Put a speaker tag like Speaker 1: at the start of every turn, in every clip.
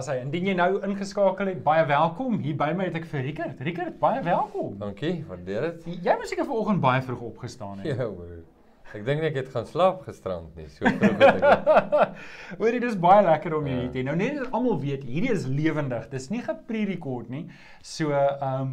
Speaker 1: Was hy indien jy nou ingeskakel het, baie welkom. Hier by my het ek vir Rickert. Rickert, baie welkom.
Speaker 2: Dankie, waardeer dit.
Speaker 1: Jy moes seker vanoggend baie vroeg opgestaan het.
Speaker 2: Ja, broer. Ek dink ek het gaan slaap gisterand nie. So vroeg het ek.
Speaker 1: Hoorie, dis baie lekker om hierdie te hê. Nou net dat almal weet, hierdie is lewendig. Dis nie gepre-rekord nie. So, ehm um,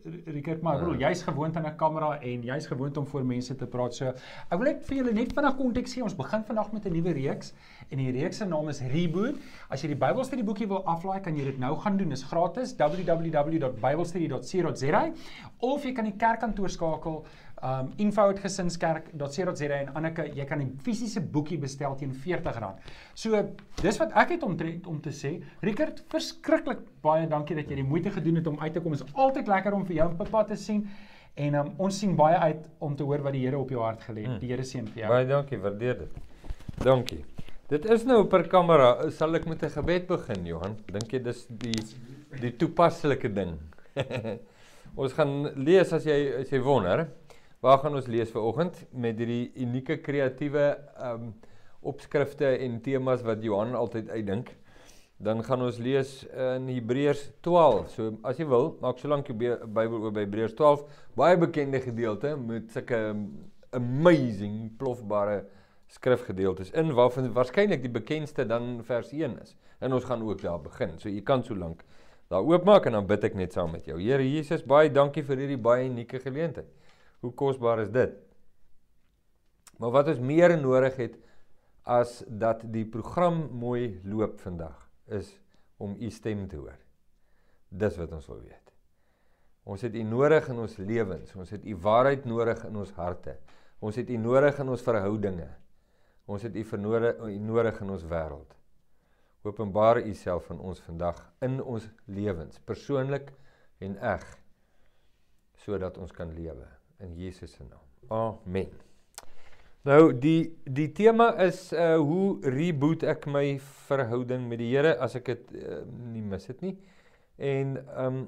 Speaker 1: Rickert, maar ek bedoel, jy's gewoond aan 'n kamera en jy's gewoond om voor mense te praat. So, ek wil net vir julle net vinnig konteks gee. Ons begin vandag met 'n nuwe reeks en die reeks se naam is Reboot. As jy die Bybelstudie boekie wil aflaai, kan jy dit nou gaan doen. Dit is gratis. www.biblestudy.co.za of jy kan die kerkkantoor skakel um info@gesinskerk.co.za en Anneke, jy kan 'n fisiese boekie bestel teen R40. So, dis wat ek het om te, om te sê. Rickert, verskriklik baie dankie dat jy die moeite gedoen het om uit te kom. Dit is altyd lekker om vir jou en pappa te sien. En um, ons sien baie uit om te hoor wat die Here op jou hart gelê het.
Speaker 2: Hmm.
Speaker 1: Die Here seën vir jou.
Speaker 2: Baie dankie, waardeer dit. Dankie. Dit is nou per kamera. Sal ek met 'n gebed begin, Johan? Dink jy dis die die toepaslike ding? ons gaan lees as jy as jy wonder. Waar gaan ons lees vanoggend met hierdie unieke kreatiewe ehm um, opskrifte en temas wat Johan altyd uitdink? Dan gaan ons lees in Hebreërs 12. So as jy wil, maak so lank jou Bybel oop by Hebreërs 12, baie bekende gedeelte met sulke amazing plofbare skrifgedeeltes in waarvan waarskynlik die bekendste dan vers 1 is. En ons gaan ook daar begin. So jy kan so lank daar oopmaak en dan bid ek net saam met jou. Here Jesus, baie dankie vir hierdie baie unieke geleentheid. Hoe kosbaar is dit? Maar wat ons meer nodig het as dat die program mooi loop vandag is om u stem te hoor. Dis wat ons wil weet. Ons het u nodig in ons lewens. Ons het u waarheid nodig in ons harte. Ons het u nodig in ons verhoudinge. Ons het u vernodig nodig in ons wêreld. Openbaar u self aan ons vandag in ons lewens, persoonlik en eg, sodat ons kan lewe in Jesus se naam. Amen. Nou die die tema is uh hoe reboot ek my verhouding met die Here as ek dit uh, nie mis dit nie. En um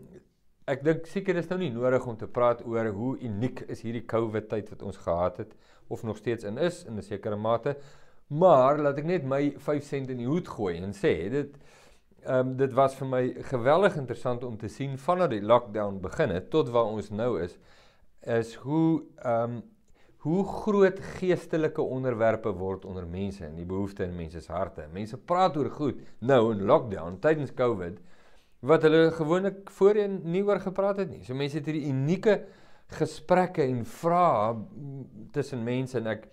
Speaker 2: ek dink seker is nou nie nodig om te praat oor hoe uniek is hierdie COVID tyd wat ons gehad het of nog steeds in is in 'n sekere mate. Maar laat ek net my 5 sent in die hoed gooi en sê dit ehm um, dit was vir my geweldig interessant om te sien vanaf die lockdown begin het tot waar ons nou is is hoe ehm um, hoe groot geestelike onderwerpe word onder mense en die behoeftes in mense se harte. Mense praat oor goed nou in lockdown tydens COVID wat hulle gewoonlik voorheen nie oor gepraat het nie. So mense het hierdie unieke gesprekke en vrae tussen mense en ek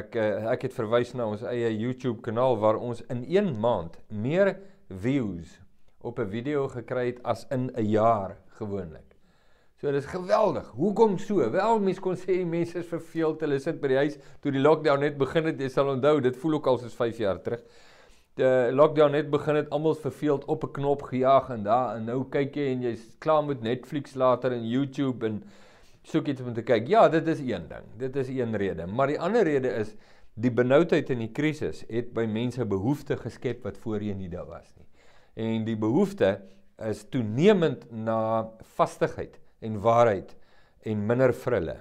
Speaker 2: ek ek het verwys na ons eie YouTube kanaal waar ons in 1 maand meer views op 'n video gekry het as in 'n jaar gewoonlik. So dis geweldig. Hoekom so? Wel mense kon sê die mense is verveeld. Hulle sit by die huis toe die lockdown net begin het. Jy sal onthou, dit voel ook al soos 5 jaar terug. Die lockdown net begin het, almal verveeld op 'n knop gejaag en daar en nou kyk jy en jy's klaar met Netflix later en YouTube en soek iets om te kyk. Ja, dit is een ding. Dit is een rede, maar die ander rede is die benoudheid in die krisis het by mense behoeftes geskep wat voorheen nie daar was nie. En die behoefte is toenemend na vastigheid en waarheid en minder vrille.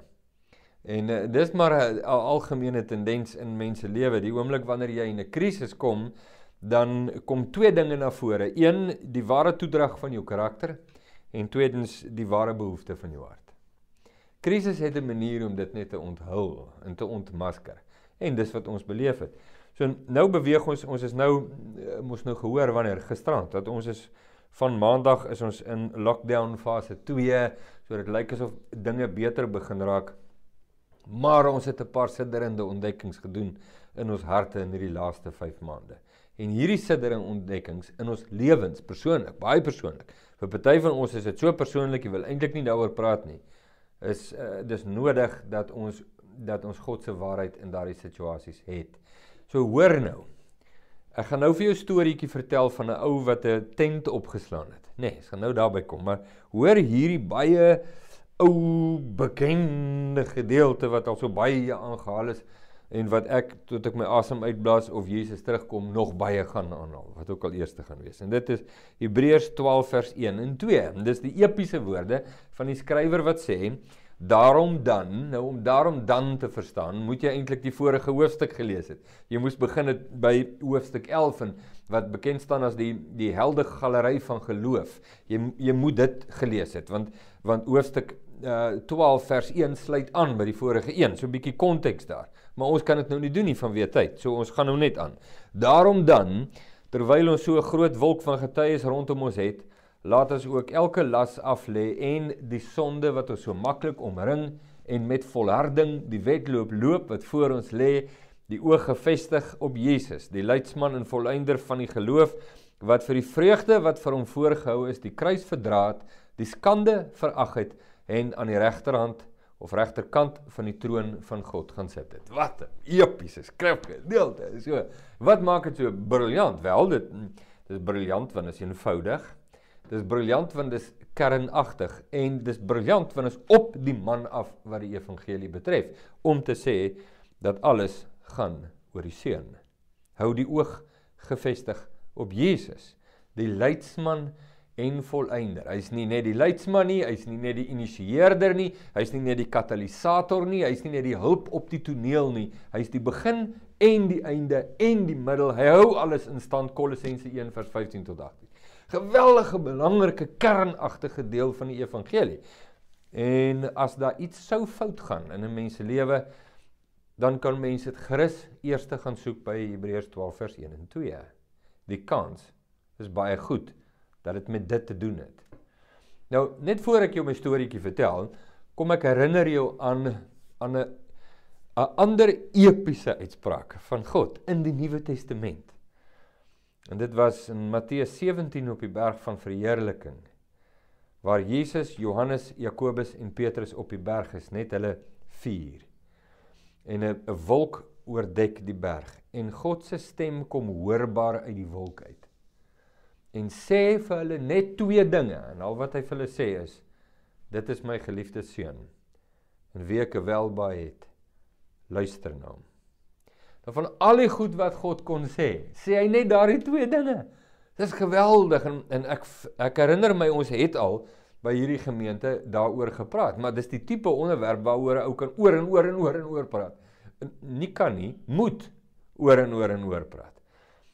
Speaker 2: En uh, dis maar 'n algemene tendens in mense lewe. Die oomblik wanneer jy in 'n krisis kom, dan kom twee dinge na vore. Een, die ware toedrag van jou karakter en tweedens die ware behoefte van jou hart. Krisis het 'n manier om dit net te onthul en te ontmasker. En dis wat ons beleef het. So nou beweeg ons ons is nou eh, moes nou gehoor wanneer gisterand dat ons is van maandag is ons in lockdown fase 2 so dit lyk asof dinge beter begin raak. Maar ons het 'n paar sidderende ontdekkings gedoen in ons harte in hierdie laaste 5 maande. En hierdie sidderende ontdekkings in ons lewens persoonlik baie persoonlik vir party van ons is dit so persoonlik jy wil eintlik nie daaroor praat nie is uh, dis nodig dat ons dat ons God se waarheid in daardie situasies het. So hoor nou Ek gaan nou vir jou 'n storieetjie vertel van 'n ou wat 'n tent opgeslaan het. Nee, ek gaan nou daarby kom, maar hoor hierdie baie ou bekende gedeelte wat al so baie aangehaal is en wat ek tot ek my asem uitblaas of Jesus terugkom nog baie gaan aanhaal wat ook al eerste gaan wees. En dit is Hebreërs 12 vers 1 en 2. En dis die epiese woorde van die skrywer wat sê Daarom dan, nou om daarom dan te verstaan, moet jy eintlik die vorige hoofstuk gelees het. Jy moes begin het by hoofstuk 11 en wat bekend staan as die die helde galery van geloof. Jy jy moet dit gelees het want want hoofstuk uh 12 vers 1 sluit aan by die vorige een. So 'n bietjie konteks daar. Maar ons kan dit nou nie doen nie vanweë tyd. So ons gaan nou net aan. Daarom dan terwyl ons so 'n groot wolk van getuies rondom ons het, laat ons ook elke las af lê en die sonde wat ons so maklik omring en met volharding die wedloop loop wat voor ons lê die oog gefestig op Jesus, die leidsman en volleinder van die geloof wat vir die vreugde wat vir hom voorgehou is, die kruis verdra het, die skande verag het en aan die regterhand of regterkant van die troon van God gaan sit het. Wat epiese skrifgedeelte. So, wat maak dit so briljant? Wel, dit dis briljant want dit is eenvoudig. Dis briljant want dit is kernagtig en dis briljant want is op die man af wat die evangelie betref om te sê dat alles gaan oor die seun. Hou die oog gefestig op Jesus, die leidsman en volleinder. Hy's nie net die leidsman nie, hy's nie net die initieerder nie, hy's nie net die katalisator nie, hy's nie net die hulp op die toneel nie. Hy's die begin en die einde en die middel. Hy hou alles in stand Kolossense 1 vers 15 tot 18. Geweldige belangrike kernagtige deel van die evangelie. En as daar iets sou fout gaan in 'n mens se lewe, dan kan mense dit gerus eers gaan soek by Hebreërs 12 vers 1 en 2. Die kans is baie goed dat dit met dit te doen het. Nou, net voor ek jou my storieetjie vertel, kom ek herinner jou aan aan 'n 'n ander epiese uitspraak van God in die Nuwe Testament. En dit was in Matteus 17 op die berg van verheerliking waar Jesus, Johannes, Jakobus en Petrus op die berg is, net hulle 4 en 'n wolk oordek die berg en God se stem kom hoorbaar uit die wolk uit. En sê vir hulle net twee dinge en al wat hy vir hulle sê is dit is my geliefde seun en wie ek welbaai het luister na hom. Van al die goed wat God kon sê, sê hy net daardie twee dinge. Dis geweldig en en ek ek herinner my ons het al by hierdie gemeente daaroor gepraat, maar dis die tipe onderwerp waaroor 'n ou kan oor en oor en oor en oor praat. Nie kan nie, moet oor en oor en oor praat.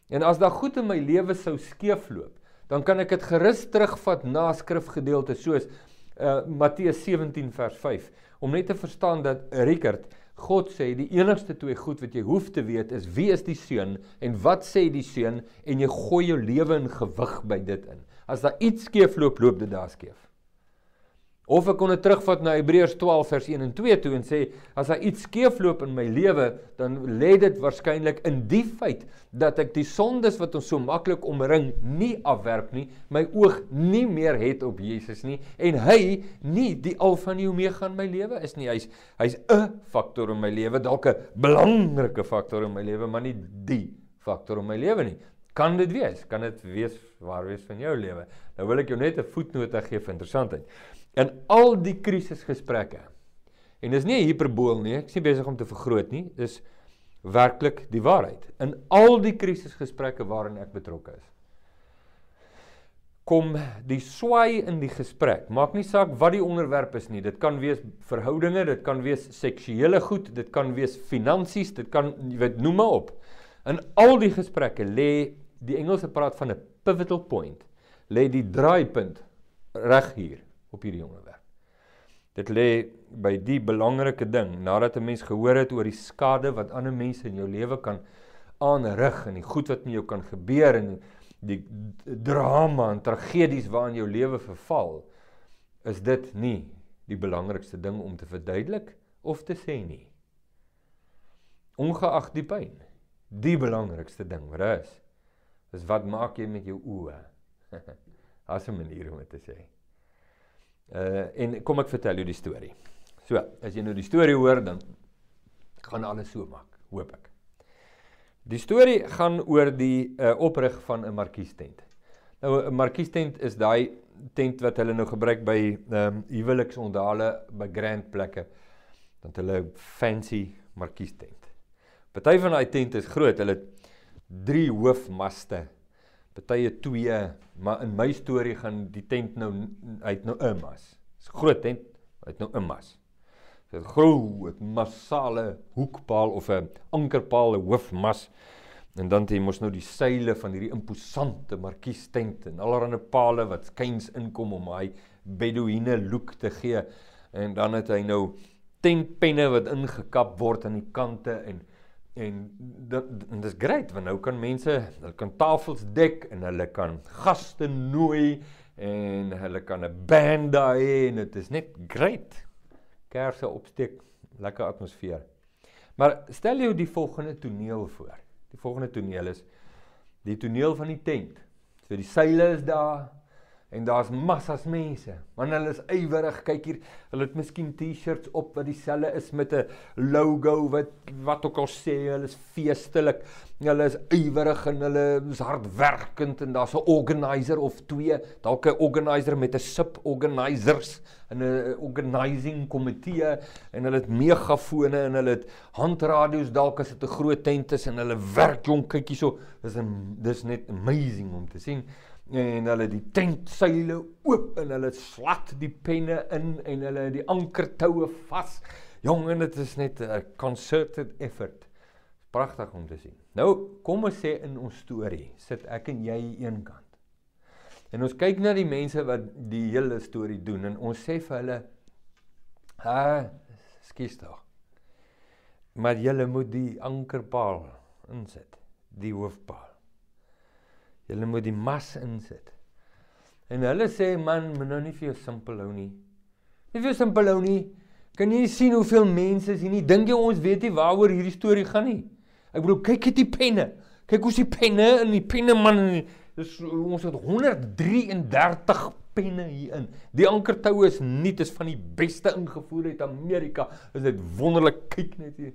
Speaker 2: En as daar goed in my lewe sou skeefloop, dan kan ek dit gerus terugvat na skrifgedeeltes soos uh Matteus 17 vers 5 om net te verstaan dat Rickert God sê die enigste twee goed wat jy hoef te weet is wie is die seun en wat sê die seun en jy gooi jou lewe in gewig by dit in. As daar iets skeefloop, loop dit daar skeef. Of ek kon dit terugvat na Hebreërs 12 vers 1 en 2 toe en sê as daar iets skeefloop in my lewe, dan lê dit waarskynlik in die feit dat ek die sondes wat ons so maklik omring nie afwerp nie, my oog nie meer het op Jesus nie en hy nie die alfa en omega in my lewe is nie. Hy's hy's 'n faktor in my lewe, dalk 'n belangrike faktor in my lewe, maar nie die faktor in my lewe nie. Kan dit wees? Kan dit wees waar wees van jou lewe? Nou wil ek jou net 'n voetnoot gee vir interessantheid in al die krisisgesprekke. En dis nie 'n hiperbool nie, ek is nie besig om te vergroot nie, dis werklik die waarheid. In al die krisisgesprekke waarin ek betrokke is, kom die swaai in die gesprek. Maak nie saak wat die onderwerp is nie. Dit kan wees verhoudinge, dit kan wees seksuele goed, dit kan wees finansies, dit kan jy weet noem maar op. In al die gesprekke lê die Engelse praat van 'n pivotal point. Lê die draaipunt reg hier op hierdie onderwerp. Dit lê by die belangrike ding nadat 'n mens gehoor het oor die skade wat ander mense in jou lewe kan aanrig en die goed wat met jou kan gebeur en die drama en tragedies waarin jou lewe verval, is dit nie die belangrikste ding om te verduidelik of te sê nie. Ongeag die pyn, die belangrikste ding wat is, is wat maak jy met jou oë? As 'n manier om dit te sê. Uh en kom ek vertel jou die storie. So, as jy nou die storie hoor dan gaan alles so maak, hoop ek. Die storie gaan oor die uh oprig van 'n markiestent. Nou 'n markiestent is daai tent wat hulle nou gebruik by ehm um, huweliksondale by grand plekke. Dan hulle fancy markiestent. Party van daai tente is groot. Hulle het drie hoofmaste Partye 2, maar in my storie gaan die tent nou uit nou 'n mas. Dis 'n groot tent, uit nou 'n mas. Dit groot massale hoekpaal of 'n ankerpaal, 'n hoofmas En dan het jy mos nou die seile van hierdie imposante markies tent en allerlei pale wat skuins inkom om hy beduïne look te gee. En dan het hy nou tentpenne wat ingekap word aan die kante en en dit dit is great want nou kan mense hulle kan tafels dek en hulle kan gaste nooi en hulle kan 'n band daar hê en dit is net great. Kerse opsteek, lekker atmosfeer. Maar stel jou die volgende toneel voor. Die volgende toneel is die toneel van die tent. So die seile is daar, en daar's massas mense. Want hulle is ywerig. Kyk hier, hulle het miskien T-shirts op wat dieselfde is met 'n logo wat wat ook al sê hulle is feestelik. Hulle is ywerig en hulle is hardwerkend en daar's 'n organizer of twee, dalk 'n organizer met 'n sub-organisers en 'n organizing komitee en hulle het megafone en hulle het handradio's dalk as dit 'n groot tent is en hulle werk jong kyk hierso. Dis 'n dis net amazing om te sien en hulle die tentseile oop en hulle slat die penne in en hulle die ankertoue vas. Jong, en dit is net 'n concerted effort. Pragtig om te sien. Nou, kom ons sê in ons storie sit ek en jy een kant. En ons kyk na die mense wat die hele storie doen en ons sê vir hulle ha, skies tog. Maar jy moet die ankerpaal insit, die hoofpaal. Julle moet die mas insit. En hulle sê man, moet nou nie vir jou simpel hou nie. Nie vir jou simpel hou nie. Kan jy sien hoeveel mense is hier nie? Dink jy ons weet nie waaroor hierdie storie gaan nie? Ek bedoel, kyk net die penne. Kyk hoe se penne in die penne man. Dis ons het 133 penne hier in. Die ankertoue is nie dis van die beste ingevoer uit Amerika. Is dit wonderlik kyk net hier.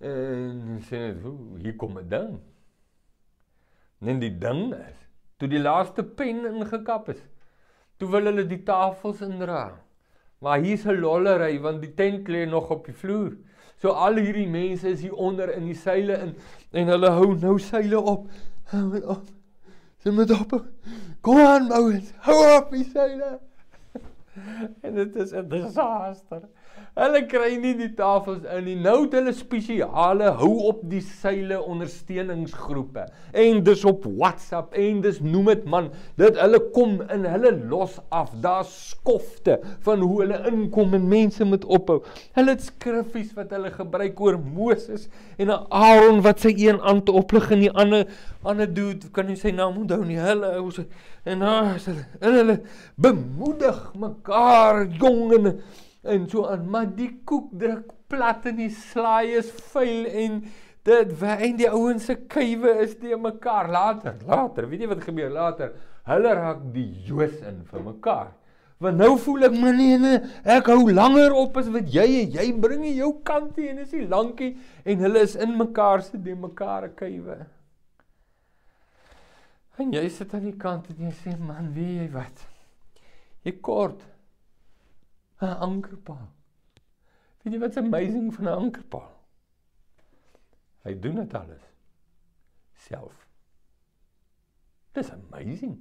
Speaker 2: En sê net, hier kom 'n ding. Net die ding is, toe die laaste pen ingekap is, toe wil hulle die tafels indra. Maar hier's 'n lollery want die tent lê nog op die vloer. So al hierdie mense is hier onder in die seile in en hulle hou nou seile op. Hou op. Sy moet op. Kom aan, ouens. Hou op die seile. en dit is 'n disaster. Hulle kry nie die tafels in nie. Nou het hulle spesiale hou op die seile ondersteuningsgroepe. En dis op WhatsApp en dis noem dit man, dit hulle kom in hulle los af. Daar's skofte van hoe hulle inkom en mense moet ophou. Hulle het skriffies wat hulle gebruik oor Moses en Aaron wat sy een hand oplig en die ander ander dude kan nie sy naam onthou nie. Hulle en ah, hulle en hulle bemoedig mekaar jong en en so aan, maar die koek druk plat en die slaai is vuil en dit wyn die ouens se kuive is te mekaar later. Later, weet jy wat gebeur later? Hulle raak die Joos in vir mekaar. Want nou voel ek my nee, nee, ek hou langer op as wat jy en jy bring in jou kant toe en is nie lankie en hulle is in mekaar se die mekaar kuive. En jy sit aan die kant en jy sê man, weet jy wat? Jy kort 'n ankerpaal. Weet jy wat's amazing van 'n ankerpaal? Hy doen dit alles self. Dis amazing.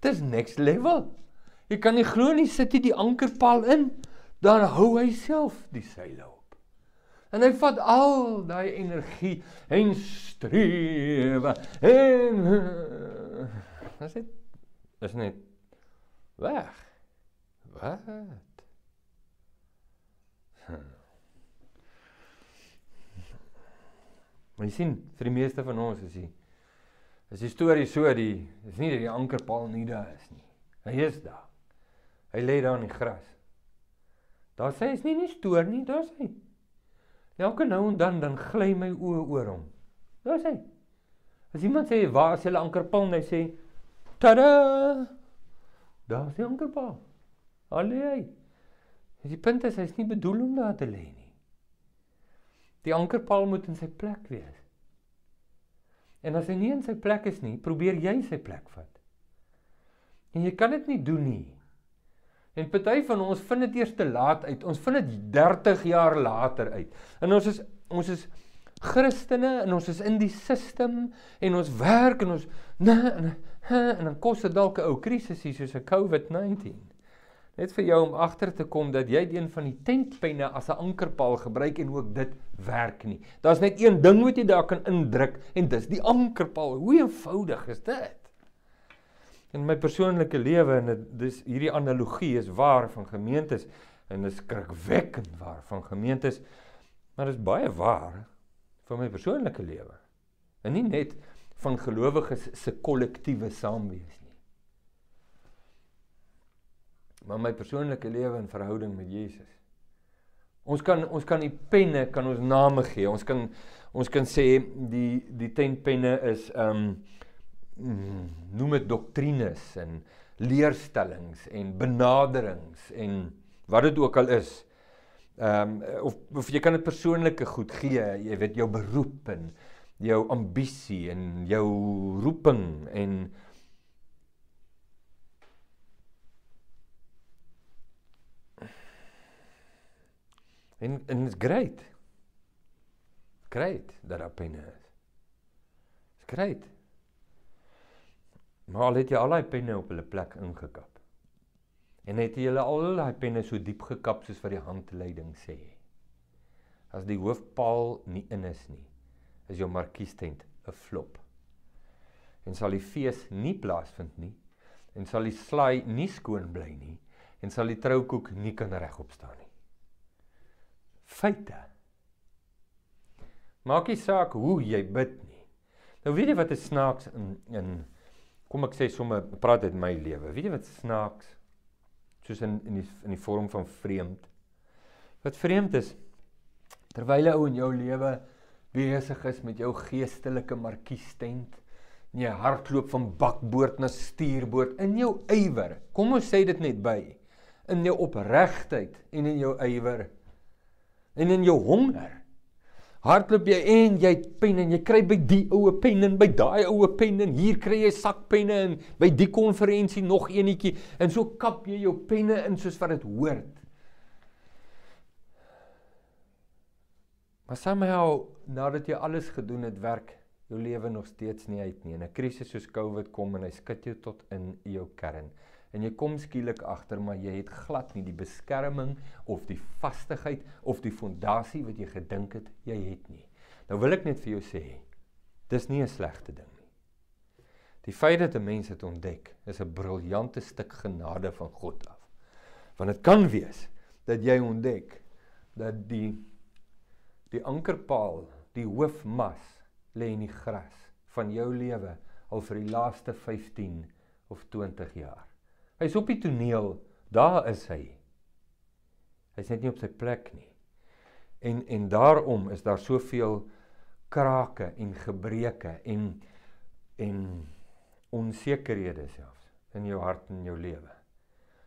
Speaker 2: Dis next level. Jy kan nie glo nie sit jy die ankerpaal in, dan hou hy self die seile op. En hy vat al daai energie en strewe en dis net is net weg. Wat? Maar jy sien, vir die meeste van ons is die is die storie so die is nie dat die ankerpaal nie daar is nie. Hy is daar. Hy lê daar in die gras. Daar sê is nie nie stoor nie, daar sê. Elke nou en dan dan gly my oë oor hom. Daar sê. As iemand sê waar is julle ankerpaal, hy sê tada! Daar is die ankerpaal. Allei. Die punt is hy's nie bedoel om daar te lê nie. Die ankerpaal moet in sy plek wees. En as hy nie in sy plek is nie, probeer jy sy plek vat. En jy kan dit nie doen nie. En party van ons vind dit eers te laat uit. Ons vind dit 30 jaar later uit. En ons is ons is Christene en ons is in die stelsel en ons werk en ons nee en, en dan kos dit dalk 'n ou krisis hier soos 'n COVID-19. Net vir jou om agter te kom dat jy een van die tentpenne as 'n ankerpaal gebruik en ook dit werk nie. Daar's net een ding wat jy daar kan indruk en dis die ankerpaal. Hoe eenvoudig is dit? In my persoonlike lewe en dis hierdie analogie is waar van gemeentes en dit is skrikwekkend waar van gemeentes, maar dit is baie waar vir my persoonlike lewe. En nie net van gelowiges se kollektiewe saamwees nie. Maar my persoonlike lewe en verhouding met Jesus. Ons kan ons kan die penne kan ons name gee. Ons kan ons kan sê die die tentpenne is ehm um, noem dit doktrines en leerstellings en benaderings en wat dit ook al is. Ehm um, of of jy kan dit persoonlike goed gee, jy weet jou beroep en jou ambisie en jou roeping en en en it's great. Great dat daar penne is. It's great. Maar al het jy al daai penne op hulle plek ingekap. En het jy al daai penne so diep gekap soos wat die handleiding sê. As die hoofpaal nie in is nie is jou markiestent 'n flop. En sal die fees nie plaasvind nie en sal die slaai nie skoon bly nie en sal die troukoek nie kan regop staan nie. Feite. Maak nie saak hoe jy bid nie. Nou weet jy wat is snaaks in in kom ek sê sommer praat uit my lewe. Weet jy wat snaaks soos in in die in die vorm van vreemd. Wat vreemd is terwyl 'n ou in jou lewe besig is met jou geestelike markiestent en jy hardloop van bakboord na stuurboord in jou ywer. Kom ons sê dit net by in jou opregtheid en in jou ywer en in jou honger. Hardloop jy en jy het pen en jy kry by die oue pen en by daai oue pen en hier kry jy sakpenne en by die konferensie nog eenetjie en so kap jy jou penne in soos wat dit hoort. Maar somehow nadat jy alles gedoen het, werk jou lewe nog steeds nie uit nie. 'n Krisis soos COVID kom en hy skud jou tot in jou kern. En jy kom skielik agter maar jy het glad nie die beskerming of die vastigheid of die fondasie wat jy gedink het jy het nie. Nou wil ek net vir jou sê, dis nie 'n slegte ding nie. Die feit dat 'n mens dit ontdek, is 'n briljante stuk genade van God af. Want dit kan wees dat jy ontdek dat die Die ankerpaal, die hoofmas lê in die gras van jou lewe al vir die laaste 15 of 20 jaar. Hy's op die toneel, daar is hy. Hy's net nie op sy plek nie. En en daarom is daar soveel krake en gebreke en en onsekerhede selfs in jou hart en jou lewe.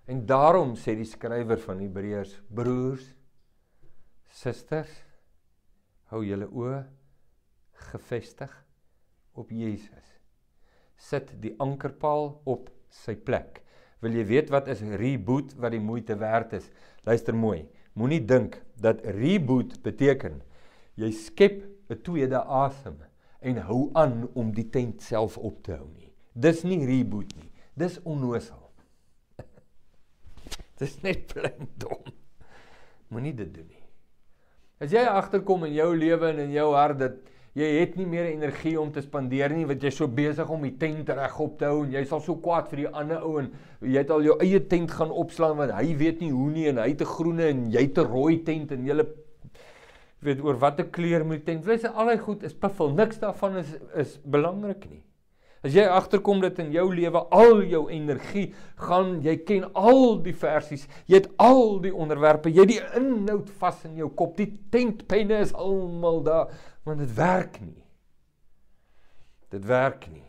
Speaker 2: En daarom sê die skrywer van Hebreërs, broers, susters, hou julle oë gefestig op Jesus. Sit die ankerpaal op sy plek. Wil jy weet wat is reboot wat die moeite werd is? Luister mooi. Moenie dink dat reboot beteken jy skep 'n tweede asem en hou aan om die tent self op te hou nie. Dis nie reboot nie. Dis onnosel. Dis net blind dom. Moenie dit doen nie. As jy agterkom in jou lewe en in jou hart dat jy het nie meer energie om te spandeer nie, want jy's so besig om die tent regop te hou en jy sal so kwaad vir die ander ou en jy het al jou eie tent gaan opslaan want hy weet nie hoe nie en hy het 'n groene en jy het 'n rooi tent en jy weet oor watter kleur moet tent. Wees al hy goed is piffel, niks daarvan is is belangrik nie. As jy agterkom dat in jou lewe al jou energie gaan, jy ken al die versies, jy het al die onderwerpe, jy het die inhoud vas in jou kop. Die tentpenne is almal daar, want dit werk nie. Dit werk nie.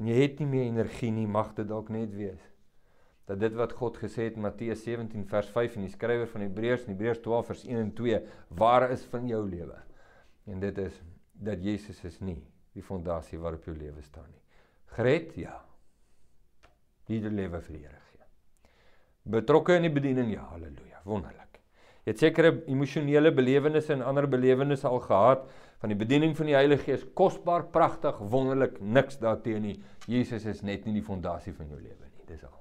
Speaker 2: En jy het nie meer energie nie, mag dit dalk net wees dat dit wat God gesê het Matteus 17 vers 5 en die skrywer van Hebreërs in Hebreërs 12 vers 1 en 2 waar is van jou lewe. En dit is dat Jesus is nie die fondasie waarop jou lewe staan nie. Gered? Ja. Ieder lewe vir die Here gee. Betrokke in die bediening? Ja, haleluja. Wonderlik. Jy het sekere emosionele belewennisse en ander belewennisse al gehad van die bediening van die Heilige Gees. Kosbaar, pragtig, wonderlik, niks daarteenoor nie. Jesus is net nie die fondasie van jou lewe nie. Dis al.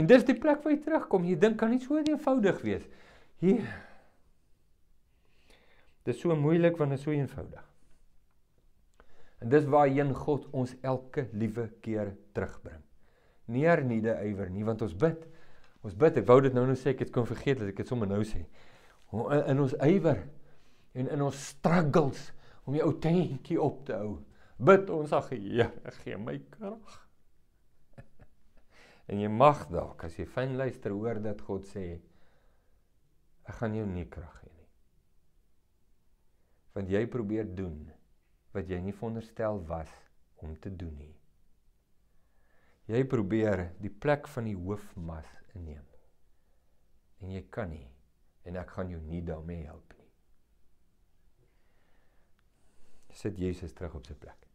Speaker 2: En dis die plek waar jy terugkom. Jy dink kan nie so eenvoudig wees. Hier. Dis so moeilik want dit is so eenvoudig. En dis waarheen God ons elke liewe keer terugbring. Nie herniede ywer nie, want ons bid. Ons bid. Ek wou dit nou nou sê ek het kon vergeet dat ek dit sommer nou sê. In, in ons ywer en in ons struggles om die ou tentjie op te hou. Bid ons ag Here, gee my krag. en jy mag dalk as jy fyn luister hoor dat God sê ek gaan jou nie krag gee nie. Want jy probeer doen wat jy nie veronderstel was om te doen nie. Jy probeer die plek van die hoofmas inneem. En jy kan nie en ek gaan jou nie daarmee help nie. Sit Jesus terug op sy plek.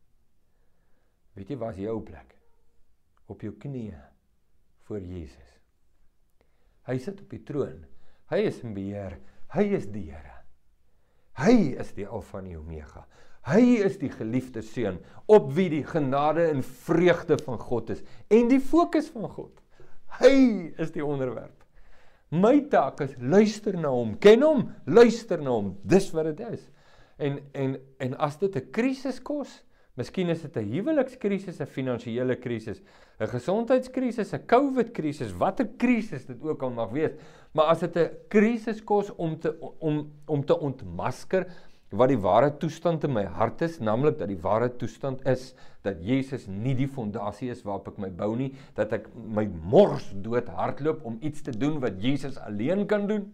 Speaker 2: Weet jy waar is jou plek? Op jou knieë voor Jesus. Hy sit op die troon. Hy is in beheer. Hy is die Here. Hy is die Alfa en die Omega. Hy is die geliefde seun op wie die genade en vreugde van God is en die fokus van God. Hy is die onderwerp. My taak is luister na hom, ken hom, luister na hom. Dis wat dit is. En en en as dit 'n krisis kos, miskien is dit 'n huwelikskrisis, 'n finansiële krisis, 'n gesondheidskrisis, 'n COVID-krisis, watter krisis dit ook al mag wees, maar as dit 'n krisis kos om te om om te ontmasker wat die ware toestand in my hart is, naamlik dat die ware toestand is dat Jesus nie die fondasie is waarop ek my bou nie, dat ek my mors dood hardloop om iets te doen wat Jesus alleen kan doen.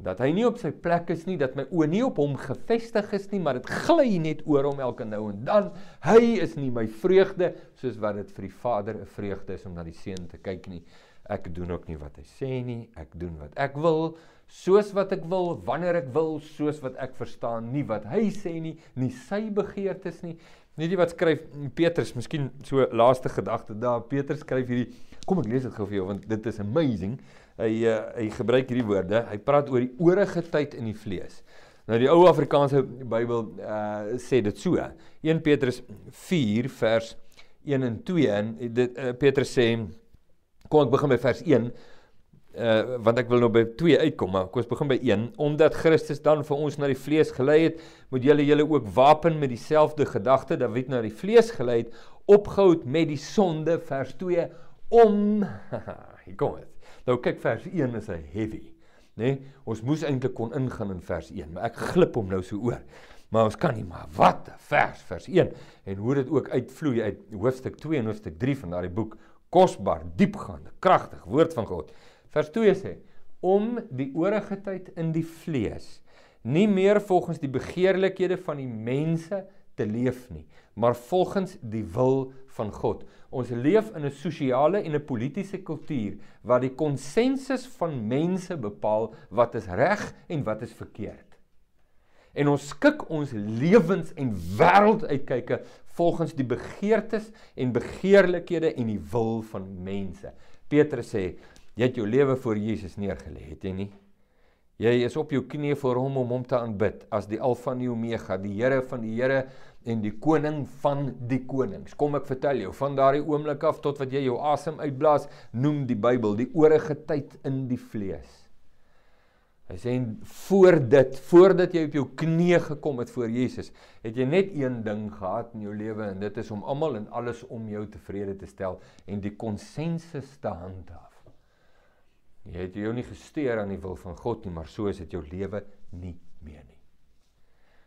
Speaker 2: Dat hy nie op sy plek is nie, dat my oë nie op hom gefestig is nie, maar dit gly net oor hom elke nou en dan. Hy is nie my vreugde soos wat dit vir die Vader 'n vreugde is om na die seun te kyk nie. Ek doen ook nie wat hy sê nie, ek doen wat ek wil soos wat ek wil, wanneer ek wil, soos wat ek verstaan, nie wat hy sê nie, nie sy begeertes nie. Net wat skryf Petrus, miskien so laaste gedagte daar. Petrus skryf hierdie Kom ek lees dit gou vir jou want dit is amazing. Hy uh, hy gebruik hierdie woorde. Hy praat oor die oorige tyd in die vlees. Nou die ou Afrikaanse Bybel uh sê dit so. 1 Petrus 4 vers 1 en 2 en dit uh, Petrus sê kom ek begin by vers 1 uh want ek wil nou by 2 uitkom maar kom ons begin by 1 omdat Christus dan vir ons na die vlees gelei het moet julle julle ook wapen met dieselfde gedagte dat wie na die vlees gelei het opgehou met die sonde vers 2 om hier kom dit. Nou kyk vers 1 is hy heavy nê nee? ons moes eintlik kon ingaan in vers 1 maar ek glip hom nou so oor. Maar ons kan nie maar wat 'n vers vers 1 en hoe dit ook uitvloei uit hoofstuk 2 en hoofstuk 3 van daardie boek kosbaar diepgaande kragtig woord van God Vers 2 sê om die oorige tyd in die vlees nie meer volgens die begeerlikhede van die mense te leef nie, maar volgens die wil van God. Ons leef in 'n sosiale en 'n politieke kultuur waar die konsensus van mense bepaal wat is reg en wat is verkeerd. En ons skik ons lewens en wêrelduitkyke volgens die begeertes en begeerlikhede en die wil van mense. Petrus sê Jy het jou lewe voor Jesus neergelê, het jy nie? Jy is op jou knieë voor hom om hom te aanbid as die Alfa en die Omega, die Here van die Here en die koning van die konings. Kom ek vertel jou, van daardie oomblik af tot wat jy jou asem uitblaas, noem die Bybel die oorige tyd in die vlees. Hy sê voor dit, voordat jy op jou knieë gekom het voor Jesus, het jy net een ding gehad in jou lewe en dit is om almal en alles om jou tevrede te stel en die konsensus te handhaaf. Jy het jou nie gesteer aan die wil van God nie, maar so is dit jou lewe nie meer nie.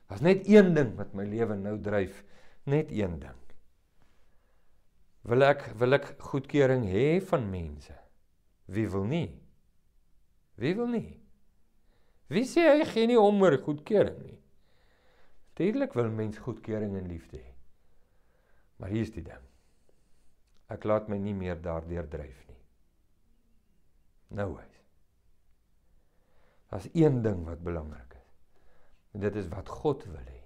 Speaker 2: Daar's net een ding wat my lewe nou dryf, net een ding. Wil ek wil ek goedkeuring hê van mense? Wie wil nie? Wie wil nie? Wie sê hy gee nie om oor goedkeuring nie? Tydelik wil mens goedkeuring en liefde hê. Maar hier is die ding. Ek laat my nie meer daardeur dryf nie. Nou wys. Daar's een ding wat belangrik is. En dit is wat God wil hê.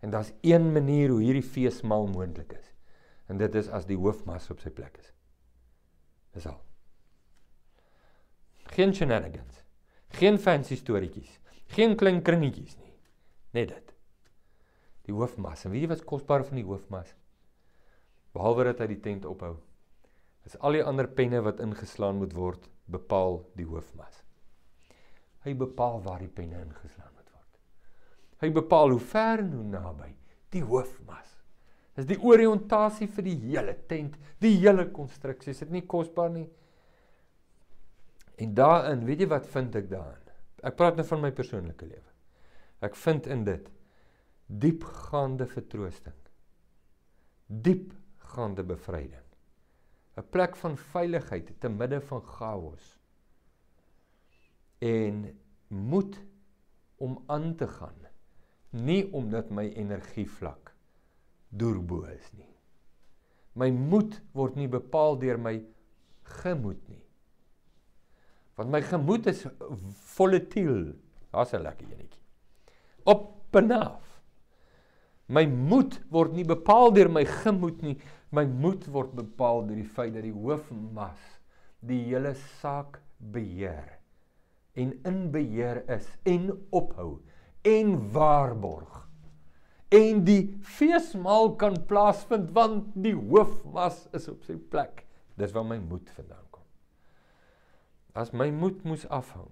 Speaker 2: En daar's een manier hoe hierdie feesmaal moontlik is. En dit is as die hoofmas op sy plek is. Dis al. Geen shenanigans. Geen fancy storieetjies. Geen klein kringetjies nie. Net dit. Die hoofmas. En weet jy wat kosbaar van die hoofmas? Behalwe dat hy die tent ophou, Dis al die ander penne wat ingeslaan moet word, bepaal die hoofmas. Hy bepaal waar die penne ingeslaan moet word. Hy bepaal hoe ver en hoe naby die hoofmas. Dis die oriëntasie vir die hele tent, die hele konstruksie. Is dit nie kosbaar nie? En daarin, weet jy wat vind ek daarin? Ek praat nou van my persoonlike lewe. Ek vind in dit diepgaande vertroosting. Diepgaande bevryding. 'n Plek van veiligheid te midde van chaos. En moed om aan te gaan. Nie omdat my energievlak deurbo is nie. My moed word nie bepaal deur my gemoed nie. Want my gemoed is volatiel. Daar's 'n lekker enetjie. Op en af. My moed word nie bepaal deur my gemoed nie. My moed word bepaal deur die feit dat die hoofmas die hele saak beheer en in beheer is en ophou en waarborg. En die feesmaal kan plaasvind want die hoofmas is op sy plek. Dis waar my moed vandaan kom. As my moed moes afhang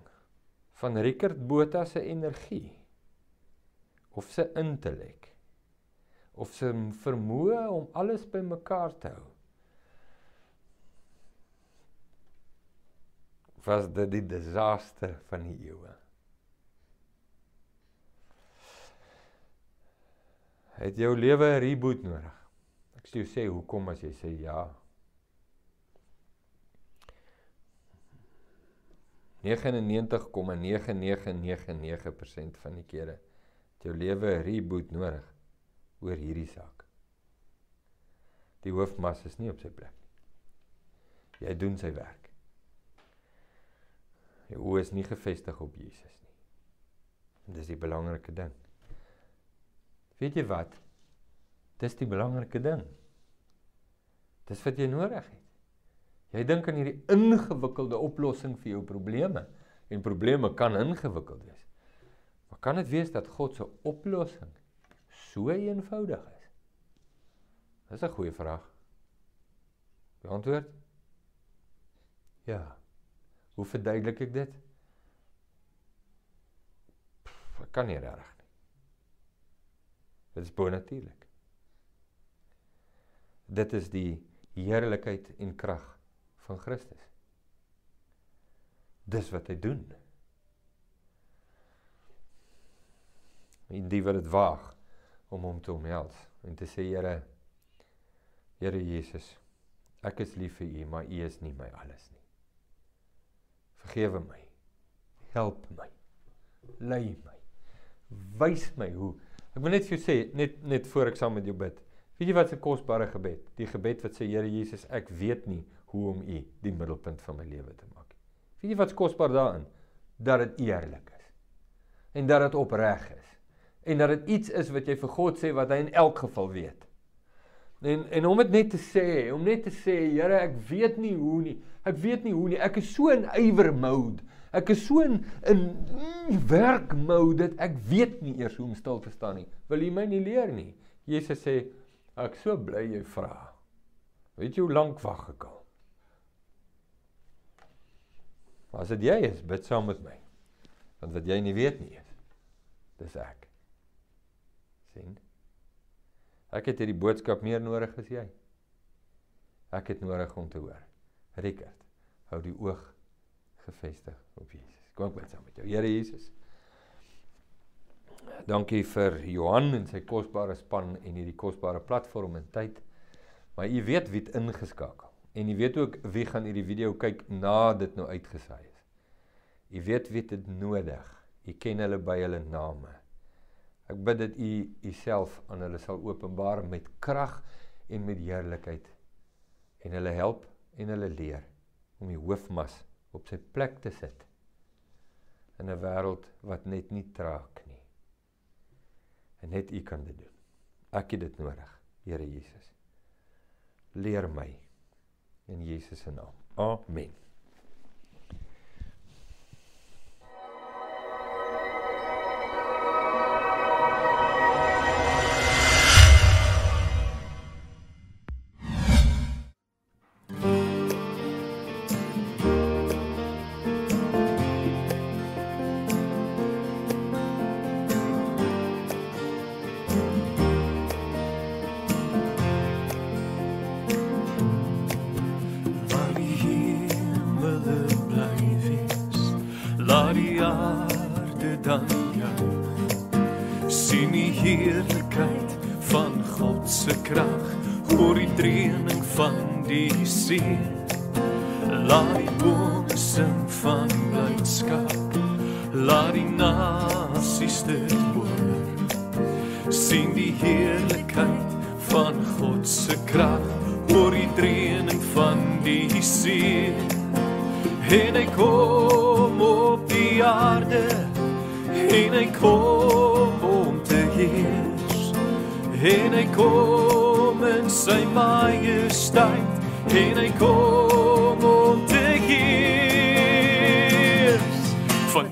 Speaker 2: van Rickert Botha se energie of sy intellek of sy vermoë om alles bymekaar te hou. Was dit die disaster van die eeue? Het jou lewe 'n reboot nodig? Ek sê jy sê hoekom as jy sê ja? 99,9999% van die kere het jou lewe 'n reboot nodig oor hierdie saak. Die hoofmas is nie op sy plek nie. Jy doen sy werk. Jou oë is nie gefestig op Jesus nie. En dis die belangrike ding. Weet jy wat? Dis die belangrike ding. Dis wat jy nodig het. Jy dink aan hierdie ingewikkelde oplossing vir jou probleme en probleme kan ingewikkeld wees. Maar kan dit wees dat God se oplossing so eenvoudig is? Dis 'n goeie vraag. Die antwoord? Ja. Hoe verduidelik ek dit? Pff, ek kan nie reg nie. Dit is bonatuurlik. Dit is die heerlikheid en krag van Christus. Dis wat hy doen. En die wat dit waag om hom te omhels en te sê Here Here Jesus ek is lief vir u maar u is nie my alles nie. Vergewe my. Help my. Lei my. Wys my hoe. Ek wil net vir jou sê net net voor ek saam met jou bid weet jy wat 'n kosbare gebed? Die gebed wat sê Here Jesus ek weet nie hoe om u die middelpunt van my lewe te maak weet jy wat's kosbaar daarin? Dat dit eerlik is en dat dit opreg is en dat dit iets is wat jy vir God sê wat hy in elk geval weet. En en om dit net te sê, om net te sê, Here, ek weet nie hoe nie. Ek weet nie hoe nie. Ek is so in ywer mode. Ek is so in in mm, werk mode dat ek weet nie eers hoe om stil te staan nie. Wil jy my nie leer nie? Jesus sê, ek so bly jy vra. Weet jy hoe lank wag ek al? As dit jy is, bid saam met my. Want wat jy nie weet nie is, dis ek sien. Ek het hierdie boodskap meer nodig as jy. Ek het nodig om te hoor. Rickert, hou die oog gefestig op Jesus. Kom ek bid saam met jou. Here Jesus. Dankie vir Johan en sy kosbare span en hierdie kosbare platform en tyd. Maar u weet wie dit ingeskakel en u weet ook wie gaan hierdie video kyk na dit nou uitgesaai is. U weet wie dit nodig. U ken hulle by hulle name. Ek bid dat U Uself aan hulle sal openbaar met krag en met heerlikheid en hulle help en hulle leer om die hoofmas op sy plek te sit in 'n wêreld wat net nie traak nie. En net U kan dit doen. Ek het dit nodig, Here Jesus. Leer my in Jesus se naam. Amen.
Speaker 3: Heerlikheid van God se krag oor die dreuning van die see. En hy kom op die aarde en hy kom om te heers. En hy kom in sy majesteit en hy kom om te heers. Van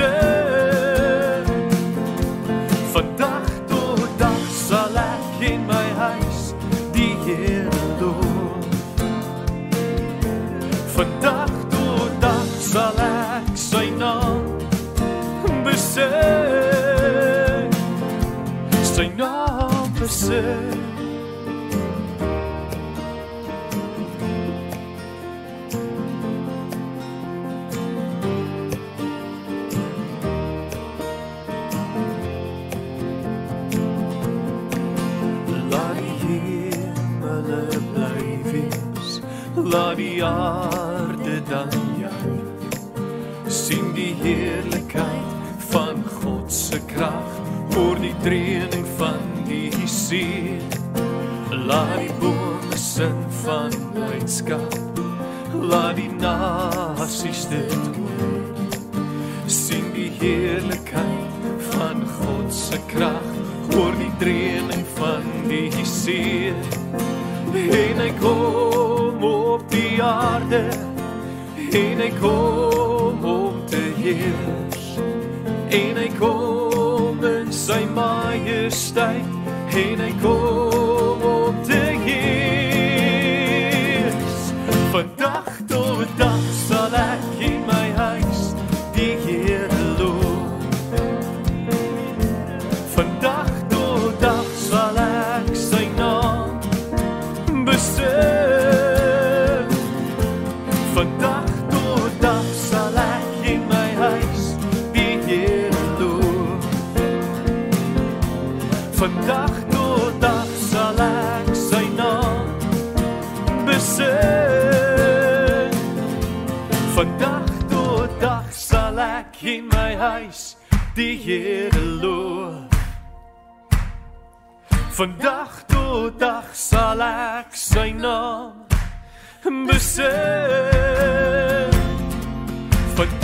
Speaker 3: besing van dag tot dag sal ek in my huis die Here loof van dag tot dag sal ek sy naam besing sy naam besing laat die aarde dan juig. sien die heerlikheid van God se krag oor die dreuning van die see. Laat die bome sing van blydskap, laat die nasies dit hoor. sien die heerlikheid van God se krag oor die dreuning van die see. En hy kom op die aarde en hy kom om te heers. En hy kom in sy majesteit en hy kom die Here loof. Van dag tot dag sal ek sy naam besing. Van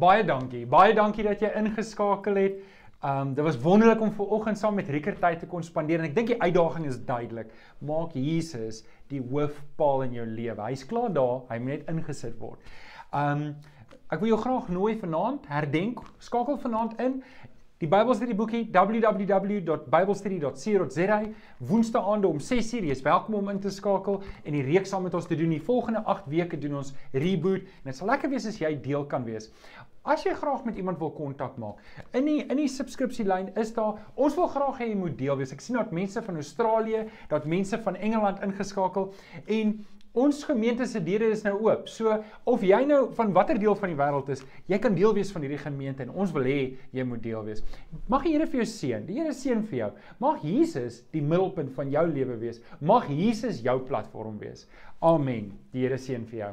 Speaker 1: Baie dankie. Baie dankie dat jy ingeskakel het. Um dit was wonderlik om ver oggend saam met Rieker tyd te kon spandeer en ek dink die uitdaging is duidelik. Maak Jesus die hoofpaal in jou lewe. Hy's klaar daar, hy moet net ingesit word. Um ek wil jou graag nooi vanaand herdenk, skakel vanaand in Die Bybelstudie boekie www.biblestudy.co.za Woensdaande om 6uur. Jy's welkom om in te skakel en die reeks saam met ons te doen. Die volgende 8 weke doen ons reboot en dit sal lekker wees as jy deel kan wees. As jy graag met iemand wil kontak maak, in die in die subskripsielyn is daar ons wil graag hê jy moet deel wees. Ek sien dat mense van Australië, dat mense van Engeland ingeskakel en Ons gemeente se deure is nou oop. So of jy nou van watter deel van die wêreld is, jy kan deel wees van hierdie gemeente en ons wil hê jy moet deel wees. Mag die Here vir jou seën. Die Here seën vir jou. Mag Jesus die middelpunt van jou lewe wees. Mag Jesus jou platform wees. Amen. Die Here seën vir jou.